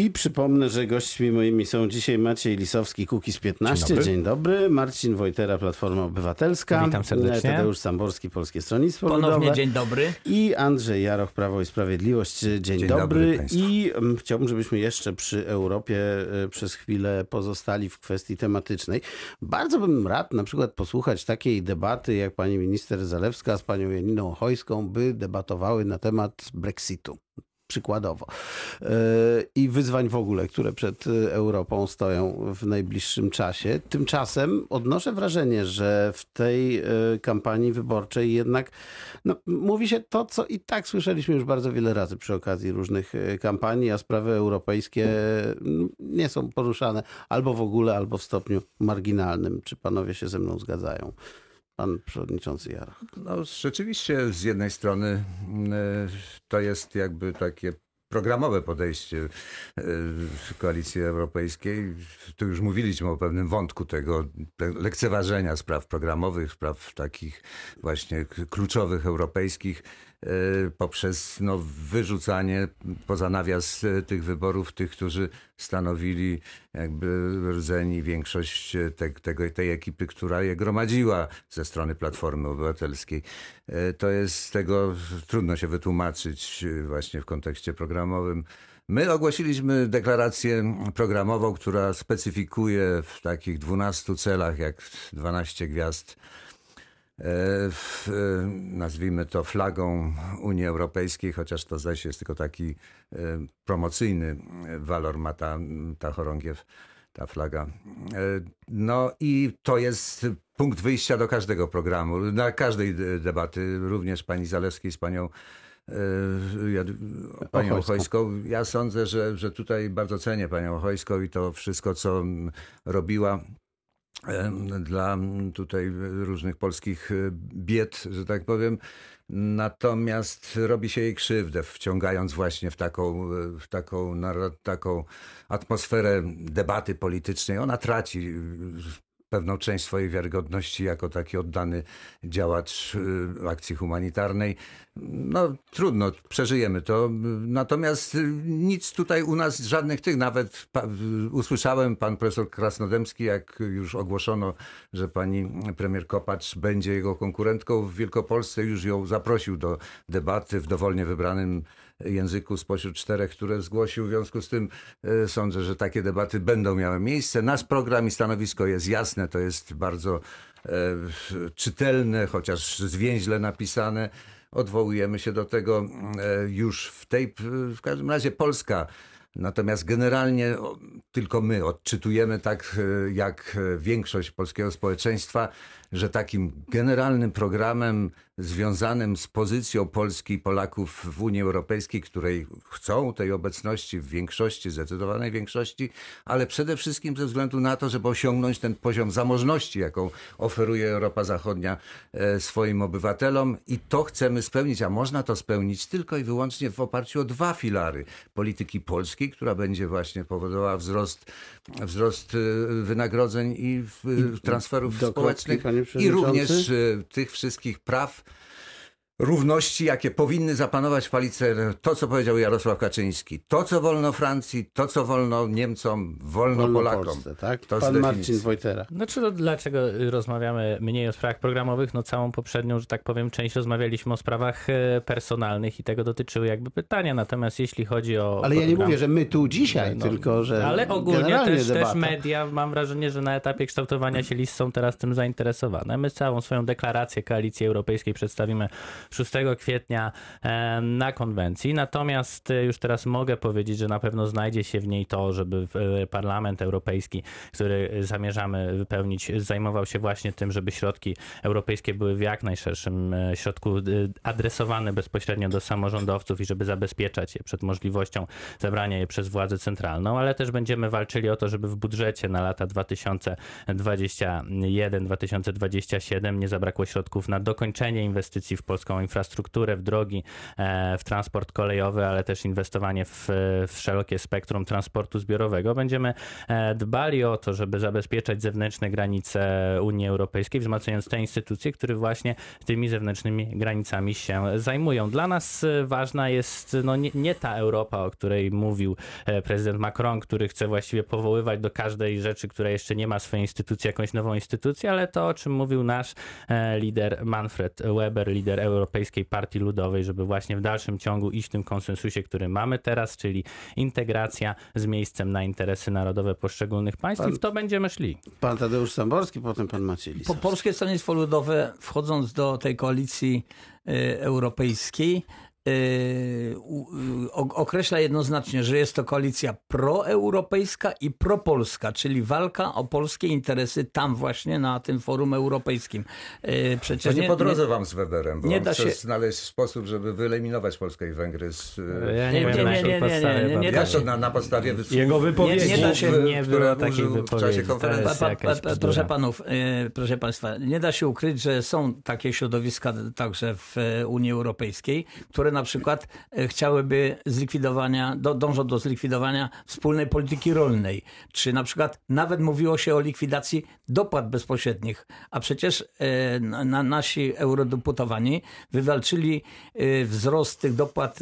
I przypomnę, że gośćmi moimi są dzisiaj Maciej Lisowski, Kukiz 15. Dzień dobry. Dzień dobry. Marcin Wojtera, Platforma Obywatelska. Witam serdecznie. Tadeusz Samborski, Polskie Stronnictwo Ponownie Ludowe. dzień dobry. I Andrzej Jaroch, Prawo i Sprawiedliwość. Dzień, Dzień dobry. dobry I um, chciałbym, żebyśmy jeszcze przy Europie y, przez chwilę pozostali w kwestii tematycznej. Bardzo bym rad na przykład posłuchać takiej debaty, jak pani minister Zalewska z panią Janiną Chojską by debatowały na temat Brexitu przykładowo. Yy, I wyzwań w ogóle, które przed Europą stoją w najbliższym czasie. Tymczasem odnoszę wrażenie, że w tej yy, kampanii wyborczej jednak no, mówi się to, co i tak słyszeliśmy już bardzo wiele razy przy okazji różnych kampanii, a sprawy europejskie nie są poruszane albo w ogóle, albo w stopniu marginalnym. Czy panowie się ze mną zgadzają? Pan przewodniczący Jara. No rzeczywiście z jednej strony to jest jakby takie programowe podejście Koalicji Europejskiej. Tu już mówiliśmy o pewnym wątku tego lekceważenia spraw programowych, spraw takich właśnie kluczowych europejskich poprzez no, wyrzucanie poza nawias tych wyborów tych, którzy stanowili jakby rdzeni większość te, tego, tej ekipy, która je gromadziła ze strony Platformy Obywatelskiej. To jest tego trudno się wytłumaczyć właśnie w kontekście programowym. My ogłosiliśmy deklarację programową, która specyfikuje w takich 12 celach, jak 12 gwiazd, w, nazwijmy to flagą Unii Europejskiej, chociaż to się jest tylko taki promocyjny walor ma ta, ta chorągiew, ta flaga. No i to jest punkt wyjścia do każdego programu, na każdej debaty, również pani Zalewskiej z panią panią Ochojską. Ochojską. Ja sądzę, że, że tutaj bardzo cenię panią Ochojską i to wszystko, co robiła dla tutaj różnych polskich bied, że tak powiem. Natomiast robi się jej krzywdę, wciągając właśnie w taką, w taką, taką atmosferę debaty politycznej. Ona traci pewną część swojej wiarygodności jako taki oddany działacz akcji humanitarnej. No trudno, przeżyjemy to. Natomiast nic tutaj u nas, żadnych tych, nawet usłyszałem pan profesor Krasnodębski, jak już ogłoszono, że pani premier Kopacz będzie jego konkurentką w Wielkopolsce, już ją zaprosił do debaty w dowolnie wybranym języku spośród czterech, które zgłosił. W związku z tym sądzę, że takie debaty będą miały miejsce. Nasz program i stanowisko jest jasne, to jest bardzo czytelne, chociaż zwięźle napisane odwołujemy się do tego już w tej, w każdym razie Polska. Natomiast generalnie tylko my odczytujemy tak jak większość polskiego społeczeństwa, że takim generalnym programem związanym z pozycją Polski i Polaków w Unii Europejskiej, której chcą tej obecności w większości, zdecydowanej większości, ale przede wszystkim ze względu na to, żeby osiągnąć ten poziom zamożności, jaką oferuje Europa Zachodnia swoim obywatelom. I to chcemy spełnić, a można to spełnić tylko i wyłącznie w oparciu o dwa filary. Polityki polskiej, która będzie właśnie powodowała wzrost, wzrost wynagrodzeń i transferów społecznych i również tych wszystkich praw równości, jakie powinny zapanować w Palice, to co powiedział Jarosław Kaczyński, to co wolno Francji, to co wolno Niemcom, wolno, wolno Polakom. Polsce, tak? To Pan Marcin Wojtera. Znaczy, no, dlaczego rozmawiamy mniej o sprawach programowych? No całą poprzednią, że tak powiem, część rozmawialiśmy o sprawach personalnych i tego dotyczyły jakby pytania. Natomiast jeśli chodzi o... Ale program... ja nie mówię, że my tu dzisiaj, no, tylko że Ale ogólnie też, też media, mam wrażenie, że na etapie kształtowania się list są teraz tym zainteresowane. My całą swoją deklarację Koalicji Europejskiej przedstawimy 6 kwietnia na konwencji. Natomiast już teraz mogę powiedzieć, że na pewno znajdzie się w niej to, żeby Parlament Europejski, który zamierzamy wypełnić, zajmował się właśnie tym, żeby środki europejskie były w jak najszerszym środku adresowane bezpośrednio do samorządowców i żeby zabezpieczać je przed możliwością zabrania je przez władzę centralną, ale też będziemy walczyli o to, żeby w budżecie na lata 2021-2027 nie zabrakło środków na dokończenie inwestycji w polską infrastrukturę, w drogi, e, w transport kolejowy, ale też inwestowanie w, w szerokie spektrum transportu zbiorowego. Będziemy e, dbali o to, żeby zabezpieczać zewnętrzne granice Unii Europejskiej, wzmacniając te instytucje, które właśnie tymi zewnętrznymi granicami się zajmują. Dla nas ważna jest no, nie, nie ta Europa, o której mówił prezydent Macron, który chce właściwie powoływać do każdej rzeczy, która jeszcze nie ma swojej instytucji, jakąś nową instytucję, ale to, o czym mówił nasz lider Manfred Weber, lider Europejskiej Partii Ludowej, żeby właśnie w dalszym ciągu iść w tym konsensusie, który mamy teraz, czyli integracja z miejscem na interesy narodowe poszczególnych państw pan, i w to będziemy szli. Pan Tadeusz Samborski, potem pan Maciej Po Polskie Stronnictwo Ludowe wchodząc do tej koalicji y, europejskiej określa jednoznacznie, że jest to koalicja proeuropejska i propolska, czyli walka o polskie interesy tam właśnie na tym forum europejskim. Y, przecież nie, nie po drodze wam z Weberem, bo nie da się znaleźć sposób, żeby wyeliminować Polskę i Węgry z... Y, ja nie, nie, nie, nie, nie, nie, nie, nie da się. Na, na podstawie Jego wypowiedzi. Nie, nie da się, nie było takiej wypowiedzi. W czasie konferencji. Pa, pa, pa, proszę panów, proszę państwa, nie da się ukryć, że są takie środowiska także w Unii Europejskiej, które na przykład e, chciałyby zlikwidowania, do, dążą do zlikwidowania wspólnej polityki rolnej. Czy na przykład nawet mówiło się o likwidacji dopłat bezpośrednich, a przecież e, na, nasi eurodeputowani wywalczyli e, wzrost tych dopłat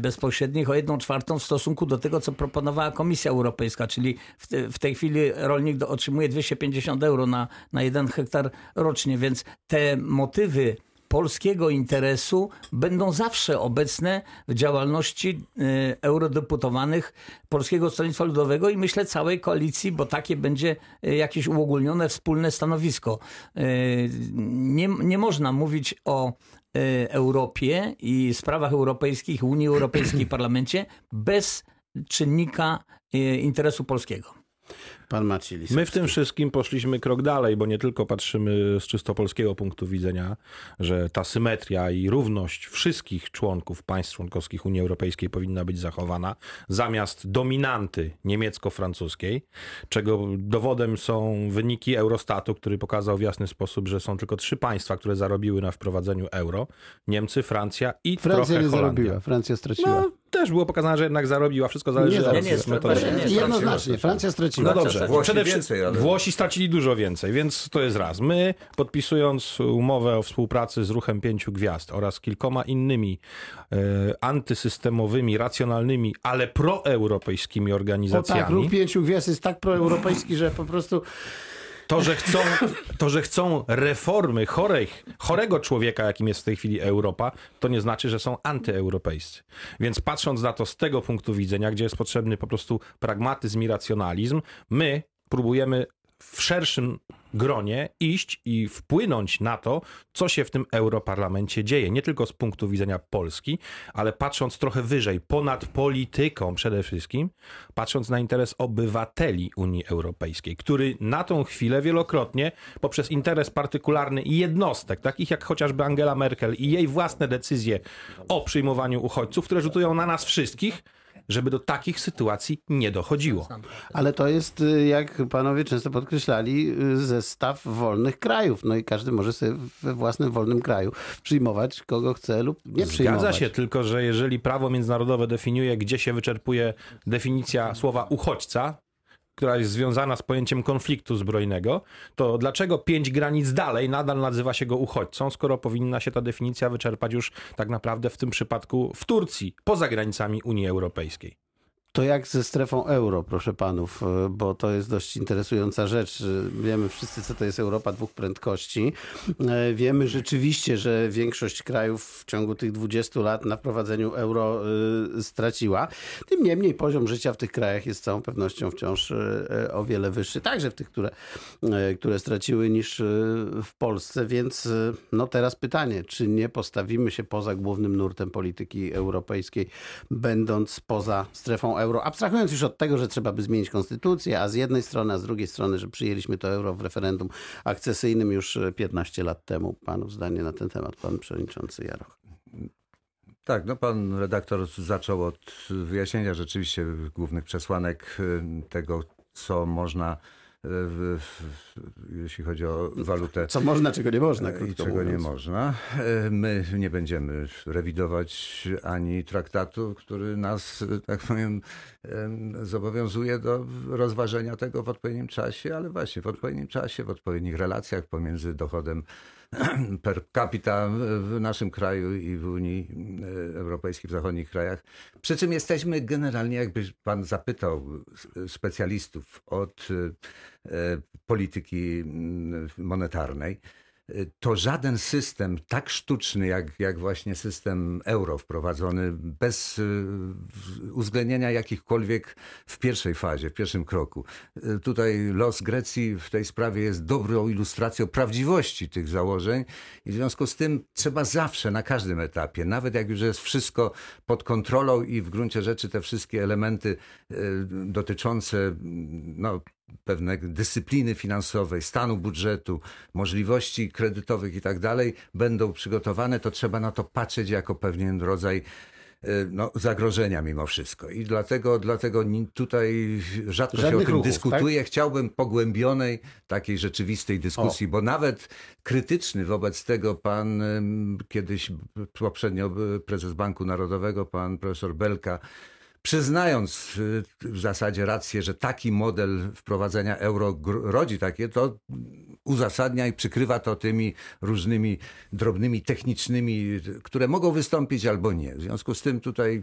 bezpośrednich o jedną czwartą w stosunku do tego, co proponowała Komisja Europejska, czyli w, w tej chwili rolnik otrzymuje 250 euro na, na jeden hektar rocznie, więc te motywy polskiego interesu będą zawsze obecne w działalności y, eurodeputowanych Polskiego Stronnictwa Ludowego i myślę całej koalicji, bo takie będzie y, jakieś uogólnione wspólne stanowisko. Y, nie, nie można mówić o Europie i sprawach europejskich, Unii Europejskiej, Parlamencie bez czynnika interesu polskiego. Pan Maciej Lisowski. My w tym wszystkim poszliśmy krok dalej, bo nie tylko patrzymy z czysto polskiego punktu widzenia, że ta symetria i równość wszystkich członków państw członkowskich Unii Europejskiej powinna być zachowana, zamiast dominanty niemiecko-francuskiej, czego dowodem są wyniki Eurostatu, który pokazał w jasny sposób, że są tylko trzy państwa, które zarobiły na wprowadzeniu euro. Niemcy, Francja i Francja trochę nie Holandia. zarobiła, Francja straciła. No, też było pokazane, że jednak zarobiła. Wszystko zależy nie, od nie, nie, nie, Jednoznacznie, Francja straciła. No dobrze, Włosi przede więcej, ale... Włosi stracili dużo więcej, więc to jest raz. My, podpisując umowę o współpracy z Ruchem Pięciu Gwiazd oraz kilkoma innymi e, antysystemowymi, racjonalnymi, ale proeuropejskimi organizacjami... O tak, Ruch Pięciu Gwiazd jest tak proeuropejski, że po prostu... To, że chcą, to, że chcą reformy chorej, chorego człowieka, jakim jest w tej chwili Europa, to nie znaczy, że są antyeuropejscy. Więc patrząc na to z tego punktu widzenia, gdzie jest potrzebny po prostu pragmatyzm i racjonalizm, my próbujemy w szerszym gronie iść i wpłynąć na to, co się w tym Europarlamencie dzieje. Nie tylko z punktu widzenia Polski, ale patrząc trochę wyżej, ponad polityką przede wszystkim, patrząc na interes obywateli Unii Europejskiej, który na tą chwilę wielokrotnie poprzez interes partykularny jednostek, takich jak chociażby Angela Merkel i jej własne decyzje o przyjmowaniu uchodźców, które rzutują na nas wszystkich, żeby do takich sytuacji nie dochodziło. Ale to jest, y, jak panowie często podkreślali, y, zestaw wolnych krajów. No i każdy może sobie we własnym wolnym kraju przyjmować kogo chce lub nie przyjmować. Zgadza się, tylko że jeżeli prawo międzynarodowe definiuje, gdzie się wyczerpuje definicja słowa uchodźca, która jest związana z pojęciem konfliktu zbrojnego, to dlaczego pięć granic dalej nadal nazywa się go uchodźcą, skoro powinna się ta definicja wyczerpać już tak naprawdę w tym przypadku w Turcji, poza granicami Unii Europejskiej? To jak ze strefą euro, proszę panów, e, bo to jest dość interesująca rzecz. E, wiemy wszyscy, co to jest Europa dwóch prędkości. E, wiemy rzeczywiście, że większość krajów w ciągu tych 20 lat na wprowadzeniu euro straciła. Tym niemniej poziom życia w tych krajach jest z całą pewnością wciąż o wiele wyższy, także w tych, które, które straciły niż w Polsce. Więc no teraz pytanie, czy nie postawimy się poza głównym nurtem polityki europejskiej, będąc poza strefą euro? Euro, abstrahując już od tego, że trzeba by zmienić konstytucję, a z jednej strony, a z drugiej strony, że przyjęliśmy to euro w referendum akcesyjnym już 15 lat temu. Panów zdanie na ten temat, pan przewodniczący Jaroch. Tak, no pan redaktor zaczął od wyjaśnienia rzeczywiście głównych przesłanek y, tego, co można w, jeśli chodzi o walutę. Co można, czego nie można. I czego mówiąc. nie można. My nie będziemy rewidować ani traktatu, który nas, tak powiem, zobowiązuje do rozważenia tego w odpowiednim czasie, ale właśnie w odpowiednim czasie, w odpowiednich relacjach pomiędzy dochodem per capita w naszym kraju i w Unii e, Europejskiej, w zachodnich krajach. Przy czym jesteśmy generalnie, jakby pan zapytał specjalistów od e, polityki monetarnej, to żaden system tak sztuczny jak, jak właśnie system euro wprowadzony bez y, uwzględnienia jakichkolwiek w pierwszej fazie, w pierwszym kroku. Y, tutaj los Grecji w tej sprawie jest dobrą ilustracją prawdziwości tych założeń i w związku z tym trzeba zawsze na każdym etapie, nawet jak już jest wszystko pod kontrolą i w gruncie rzeczy te wszystkie elementy y, dotyczące no, pewnej dyscypliny finansowej, stanu budżetu, możliwości kredytowych i tak dalej będą przygotowane, to trzeba na to patrzeć jako pewien rodzaj e, no, zagrożenia mimo wszystko. I dlatego, dlatego tutaj rzadko Żadnych się o tym ruchów, dyskutuje. Tak? Chciałbym pogłębionej, takiej rzeczywistej dyskusji, o. bo nawet krytyczny wobec tego pan kiedyś poprzednio prezes Banku Narodowego, pan profesor Belka, przyznając y, w zasadzie rację, że taki model wprowadzenia euro rodzi takie, to uzasadnia i przykrywa to tymi różnymi drobnymi technicznymi, które mogą wystąpić albo nie. W związku z tym tutaj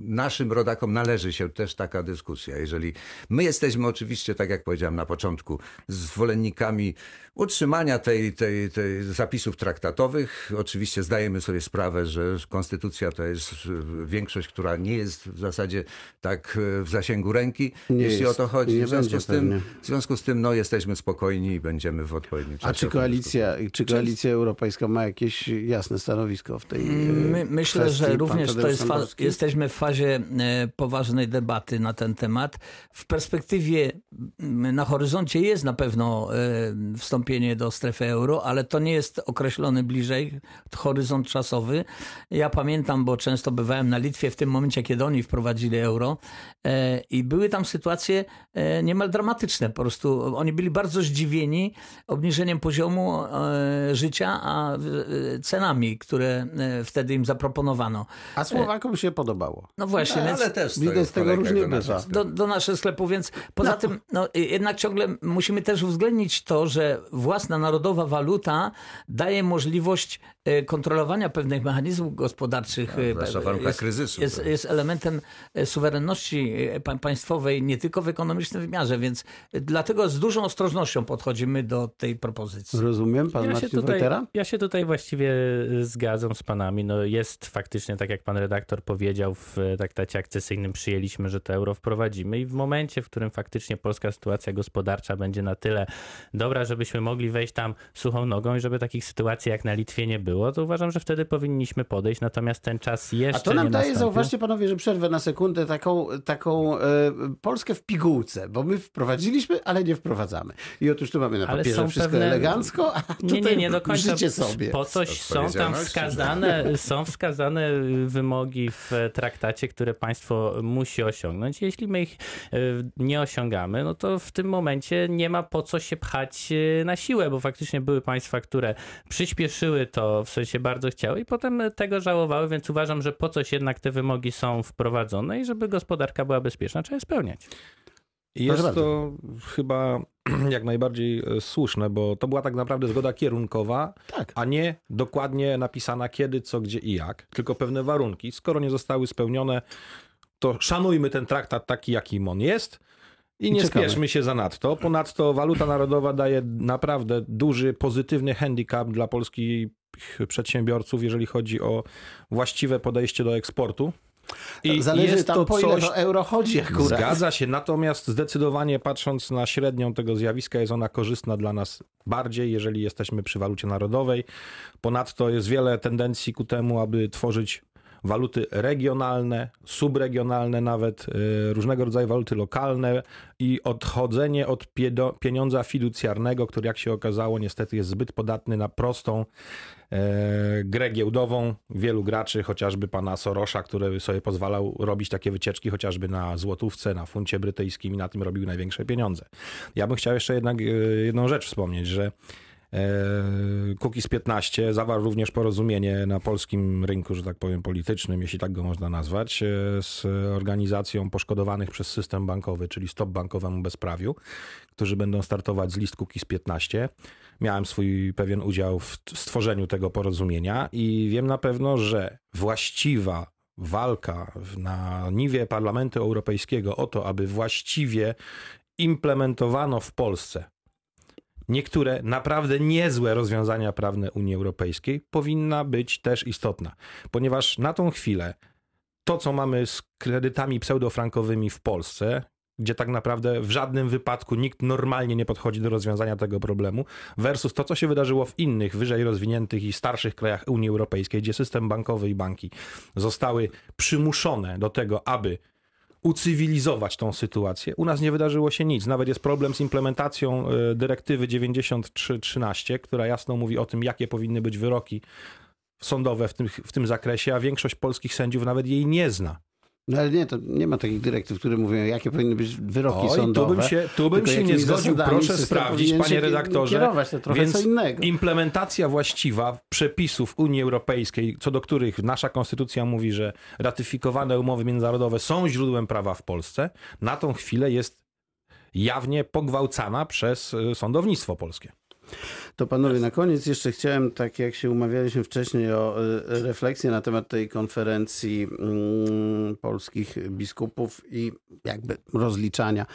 naszym rodakom należy się też taka dyskusja. Jeżeli my jesteśmy oczywiście, tak jak powiedziałem na początku, zwolennikami utrzymania tej, tej, tej zapisów traktatowych, oczywiście zdajemy sobie sprawę, że konstytucja to jest większość, która nie jest w zasadzie tak w zasięgu ręki, nie jeśli jest. o to chodzi. W związku, z tym, w związku z tym no, jesteśmy spokojni i będziemy w odpowiednim czasie. A czy koalicja, czy koalicja europejska ma jakieś jasne stanowisko w tej My, Myślę, kwestii? że również to jest fa- jesteśmy w fazie e, poważnej debaty na ten temat. W perspektywie na horyzoncie jest na pewno e, wstąpienie do strefy euro, ale to nie jest określony bliżej horyzont czasowy. Ja pamiętam, bo często bywałem na Litwie w tym momencie, kiedy oni wprowadzili euro e, i były tam sytuacje niemal dramatyczne. Po prostu oni byli bardzo zdziwieni obniżeniem poziomu e, życia, a e, cenami, które e, wtedy im zaproponowano. A Słowakom się podobało. No właśnie, no, więc ale też widać z tego różnie bywa. Do, do naszych sklepów, więc poza no. tym no, jednak ciągle musimy też uwzględnić to, że własna narodowa waluta daje możliwość kontrolowania pewnych mechanizmów gospodarczych. Warunkach kryzysu. Jest, jest elementem suwerenności państwowej nie tylko w ekonomicznym wymiarze, więc dlatego z dużą ostrożnością podchodzimy do tej propozycji. Rozumiem, pan ja Marcin się tutaj, Ja się tutaj właściwie zgadzam z panami. No jest faktycznie, tak jak pan redaktor powiedział, w traktacie akcesyjnym przyjęliśmy, że to euro wprowadzimy i w momencie, w którym faktycznie polska sytuacja gospodarcza będzie na tyle dobra, żebyśmy mogli wejść tam suchą nogą i żeby takich sytuacji jak na Litwie nie było, to uważam, że wtedy powinniśmy podejść, natomiast ten czas jeszcze A to nam nie daje, nastąpił. zauważcie panowie, że przerwę na sekundę, taką, taką e, Polskę w pigułce, bo my wprowadziliśmy, ale nie wprowadzamy. I otóż tu mamy na papierze są wszystko pewne... elegancko, a nie, nie, nie do końca. sobie. Po coś są tam wskazane, są wskazane wymogi w traktacie, które państwo musi osiągnąć. Jeśli my ich e, nie osiągamy, no to w tym momencie nie ma po co się pchać e, na siłę, bo faktycznie były państwa, które przyspieszyły to, w sensie bardzo chciały i potem tego żałowały, więc uważam, że po coś jednak te wymogi są wprowadzone i żeby gospodarka była bezpieczna, trzeba je spełniać. Jest to chyba jak najbardziej e, słuszne, bo to była tak naprawdę zgoda kierunkowa, tak. a nie dokładnie napisana kiedy, co, gdzie i jak, tylko pewne warunki. Skoro nie zostały spełnione, to szanujmy ten traktat taki, jakim on jest. I nie Ciekawe. spieszmy się zanadto. Ponadto waluta narodowa daje naprawdę duży, pozytywny handicap dla polskich przedsiębiorców, jeżeli chodzi o właściwe podejście do eksportu. I Zależy jest tam to po ile coś, to euro chodzi akurat. Zgadza się, natomiast zdecydowanie patrząc na średnią tego zjawiska jest ona korzystna dla nas bardziej, jeżeli jesteśmy przy walucie narodowej. Ponadto jest wiele tendencji ku temu, aby tworzyć waluty regionalne, subregionalne nawet, y, różnego rodzaju waluty lokalne i odchodzenie od pieniądza fiducjarnego, który jak się okazało niestety jest zbyt podatny na prostą e, grę giełdową. Wielu graczy, chociażby pana Sorosza, który sobie pozwalał robić takie wycieczki chociażby na złotówce, na funcie brytyjskim i na tym robił największe pieniądze. Ja bym chciał jeszcze jednak e, jedną rzecz wspomnieć, że Kukiz 15 zawarł również porozumienie na polskim rynku, że tak powiem, politycznym, jeśli tak go można nazwać, e, z organizacją poszkodowanych przez system bankowy, czyli Stop Bankowemu Bezprawiu, którzy będą startować z list Kukiz 15. Miałem swój pewien udział w stworzeniu tego porozumienia i wiem na pewno, że właściwa walka na niwie Parlamentu Europejskiego o to, aby właściwie implementowano w Polsce niektóre naprawdę niezłe rozwiązania prawne Unii Europejskiej powinna być też istotna, ponieważ na tą chwilę to, co mamy z kredytami pseudofrankowymi w Polsce, gdzie tak naprawdę w żadnym wypadku nikt normalnie nie podchodzi do rozwiązania tego problemu, versus to, co się wydarzyło w innych, wyżej rozwiniętych i starszych krajach Unii Europejskiej, gdzie system bankowy i banki zostały przymuszone do tego, aby ucywilizować tą sytuację. U nas nie wydarzyło się nic. Nawet jest problem z implementacją e, dyrektywy 9313, która jasno mówi o tym, jakie powinny być wyroki sądowe w tym, w tym zakresie, a większość polskich sędziów nawet jej nie zna. No ale nie, to nie ma takich dyrektyw, które mówią, jakie powinny być wyroki Oj, sądowe. Tu bym się, tu bym się nie zgodził, proszę sprawdzić, panie redaktorze. To Więc co innego. implementacja właściwa przepisów Unii Europejskiej, co do których nasza konstytucja mówi, że ratyfikowane umowy międzynarodowe są źródłem prawa w Polsce, na tą chwilę jest jawnie pogwałcana przez y, sądownictwo polskie. To panowie, na koniec jeszcze chciałem, tak jak się umawialiśmy wcześniej, o e, refleksję na temat tej konferencji mm, polskich biskupów i jakby rozliczania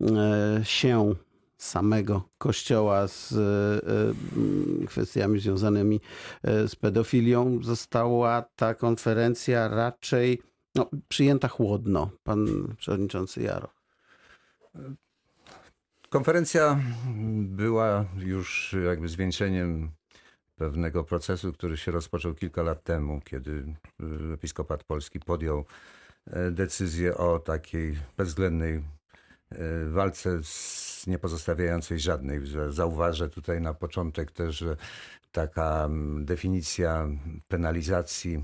e, się samego kościoła z e, kwestiami związanymi z pedofilią. Została ta konferencja raczej no, przyjęta chłodno, pan przewodniczący Jaro. Konferencja była już jakby zwieńczeniem pewnego procesu, który się rozpoczął kilka lat temu, kiedy Episkopat Polski podjął e, decyzję o takiej bezwzględnej e, walce z niepozostawiającej żadnej. Zauważę tutaj na początek też, że taka definicja penalizacji e,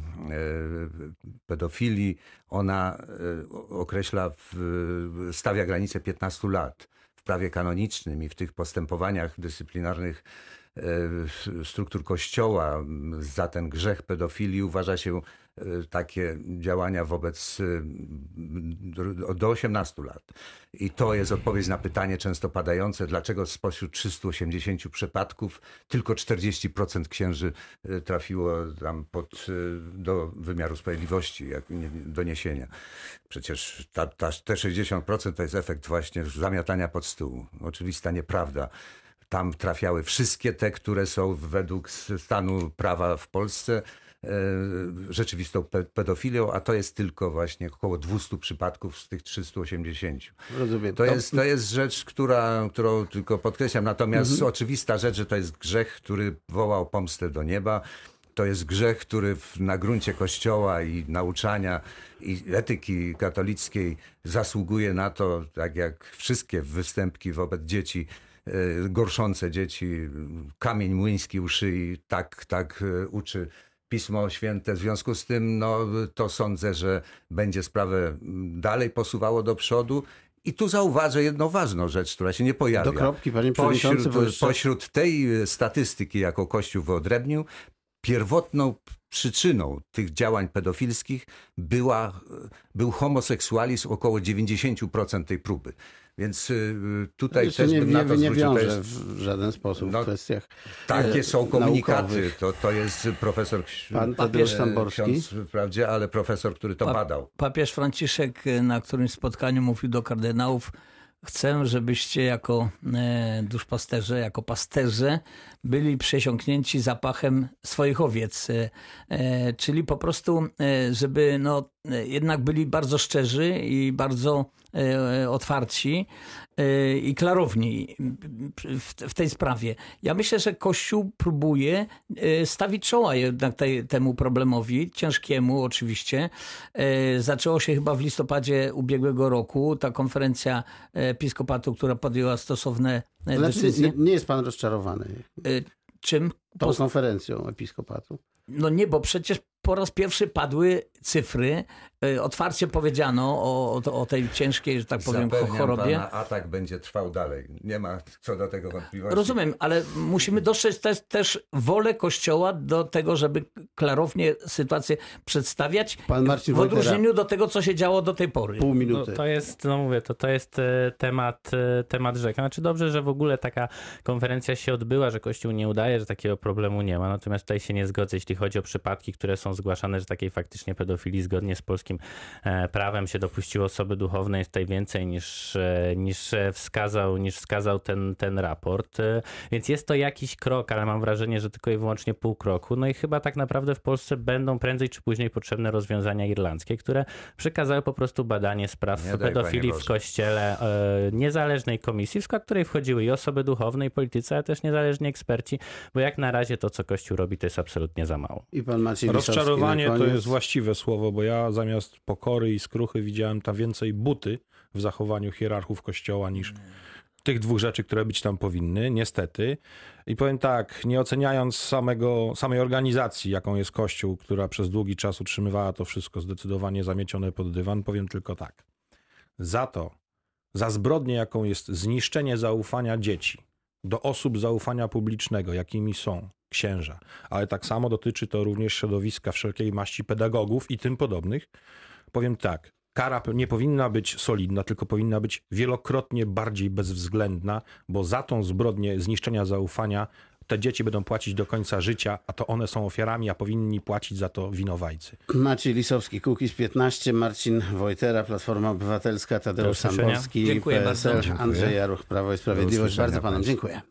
pedofilii, ona określa, stawia granicę 15 lat prawie kanonicznym i w tych postępowaniach dyscyplinarnych e, struktur kościoła za ten grzech pedofilii uważa się takie działania wobec e, do 18 lat. I to jest odpowiedź na pytanie często padające, dlaczego spośród 380 przypadków tylko 40% księży trafiło tam pod, do wymiaru sprawiedliwości, jak doniesienia. Przecież ta, ta, te 60% to jest efekt właśnie zamiatania pod stół. Oczywista nieprawda. Tam trafiały wszystkie te, które są według stanu prawa w Polsce rzeczywistą pedofilią, a to jest tylko właśnie około 200 przypadków z tych 380. Rozumiem. To jest, to jest rzecz, która, którą tylko podkreślam. Natomiast mhm. oczywista rzecz, że to jest grzech, który wołał pomstę do nieba to jest grzech, który na gruncie Kościoła i nauczania i etyki katolickiej zasługuje na to, tak jak wszystkie występki wobec dzieci, e, gorszące dzieci, kamień młyński u szyi, tak, tak e, uczy Pismo Święte. W związku z tym, no, to sądzę, że będzie sprawę dalej posuwało do przodu. I tu zauważę jedną ważną rzecz, która się nie pojawia. Do kropki, panie pośród, pośród tej statystyki, jaką Kościół wyodrębnił, pierwotną przyczyną tych działań pedofilskich była, był homoseksualizm około 90% tej próby. Więc y, tutaj też nie, bym na to nie wiąże jest, w żaden sposób no, w kwestiach Takie są komunikaty. To, to jest profesor Pan Tadeusz Tamborski. Ksiądz, wprawdzie, ale profesor, który to pa, badał. Papież Franciszek y, na którymś spotkaniu mówił do kardynałów, chcę, żebyście jako e, duszpasterze, jako pasterze byli przesiąknięci zapachem swoich owiec. E, e, czyli po prostu, żeby no, jednak byli bardzo szczerzy i bardzo otwarci i klarowni w, tej sprawie. Ja myślę, że Kościół próbuje stawić czoła jednak tej, temu problemowi, ciężkiemu oczywiście. Zaczęło się chyba w listopadzie ubiegłego roku ta konferencja episkopatu, która podjęła stosowne znaczy, decyzje. Nie, nie jest pan rozczarowany? Czym? Tą konferencją episkopatu? No nie, bo przecież po raz pierwszy padły cyfry. E, otwarcie powiedziano o, o, tej ciężkiej, że tak powiem, Zapewniam chorobie. Pana, atak będzie trwał dalej. Nie ma co do tego wątpliwości. Rozumiem, ale musimy dostrzec też, też wolę Kościoła do tego, żeby klarownie sytuację przedstawiać Pan Marcin w odróżnieniu Wojtera. do tego, co się działo do tej pory. Pół minuty. No, to jest, no mówię, to, to jest e, temat, e, temat rzeka. Znaczy dobrze, że w ogóle taka konferencja się odbyła, że Kościół nie udaje, że takiego problemu nie ma. Natomiast tutaj się nie zgodzę, jeśli chodzi o przypadki, które są zgłaszane, że takiej faktycznie pedofilii zgodnie z polskim e, prawem się dopuściło osoby duchownej jest tutaj więcej niż, e, niż wskazał, niż wskazał ten, ten raport. E, więc jest to jakiś krok, ale mam wrażenie, że tylko i wyłącznie pół kroku. No i chyba tak naprawdę w Polsce będą prędzej czy później potrzebne rozwiązania irlandzkie, które przekazały po prostu badanie spraw Nie pedofilii w kościele niezależnej komisji, w skład której wchodziły i osoby duchowne, i politycy, ale też niezależni eksperci, bo jak na razie to, co Kościół robi, to jest absolutnie za mało. I pan Maciej Rozczarowanie to jest właściwe słowo, bo ja zamiast pokory i skruchy widziałem tam więcej buty w zachowaniu hierarchów kościoła niż tych dwóch rzeczy, które być tam powinny, niestety. I powiem tak, nie oceniając samego, samej organizacji, jaką jest Kościół, która przez długi czas utrzymywała to wszystko zdecydowanie zamiecione pod dywan, powiem tylko tak. Za to, za zbrodnię, jaką jest zniszczenie zaufania dzieci do osób zaufania publicznego, jakimi są księża, ale tak samo dotyczy to również środowiska wszelkiej maści pedagogów i tym podobnych. Powiem tak, kara nie powinna być solidna, tylko powinna być wielokrotnie bardziej bezwzględna, bo za tą zbrodnię zniszczenia zaufania te dzieci będą płacić do końca życia, a to one są ofiarami, a powinni płacić za to winowajcy. Maciej Lisowski, Kukiz 15, Marcin Wojtera, Platforma Obywatelska, Tadeusz Samborski, PSL, Andrzej Jaruch, Prawo i Sprawiedliwość. Bardzo panom dziękuję.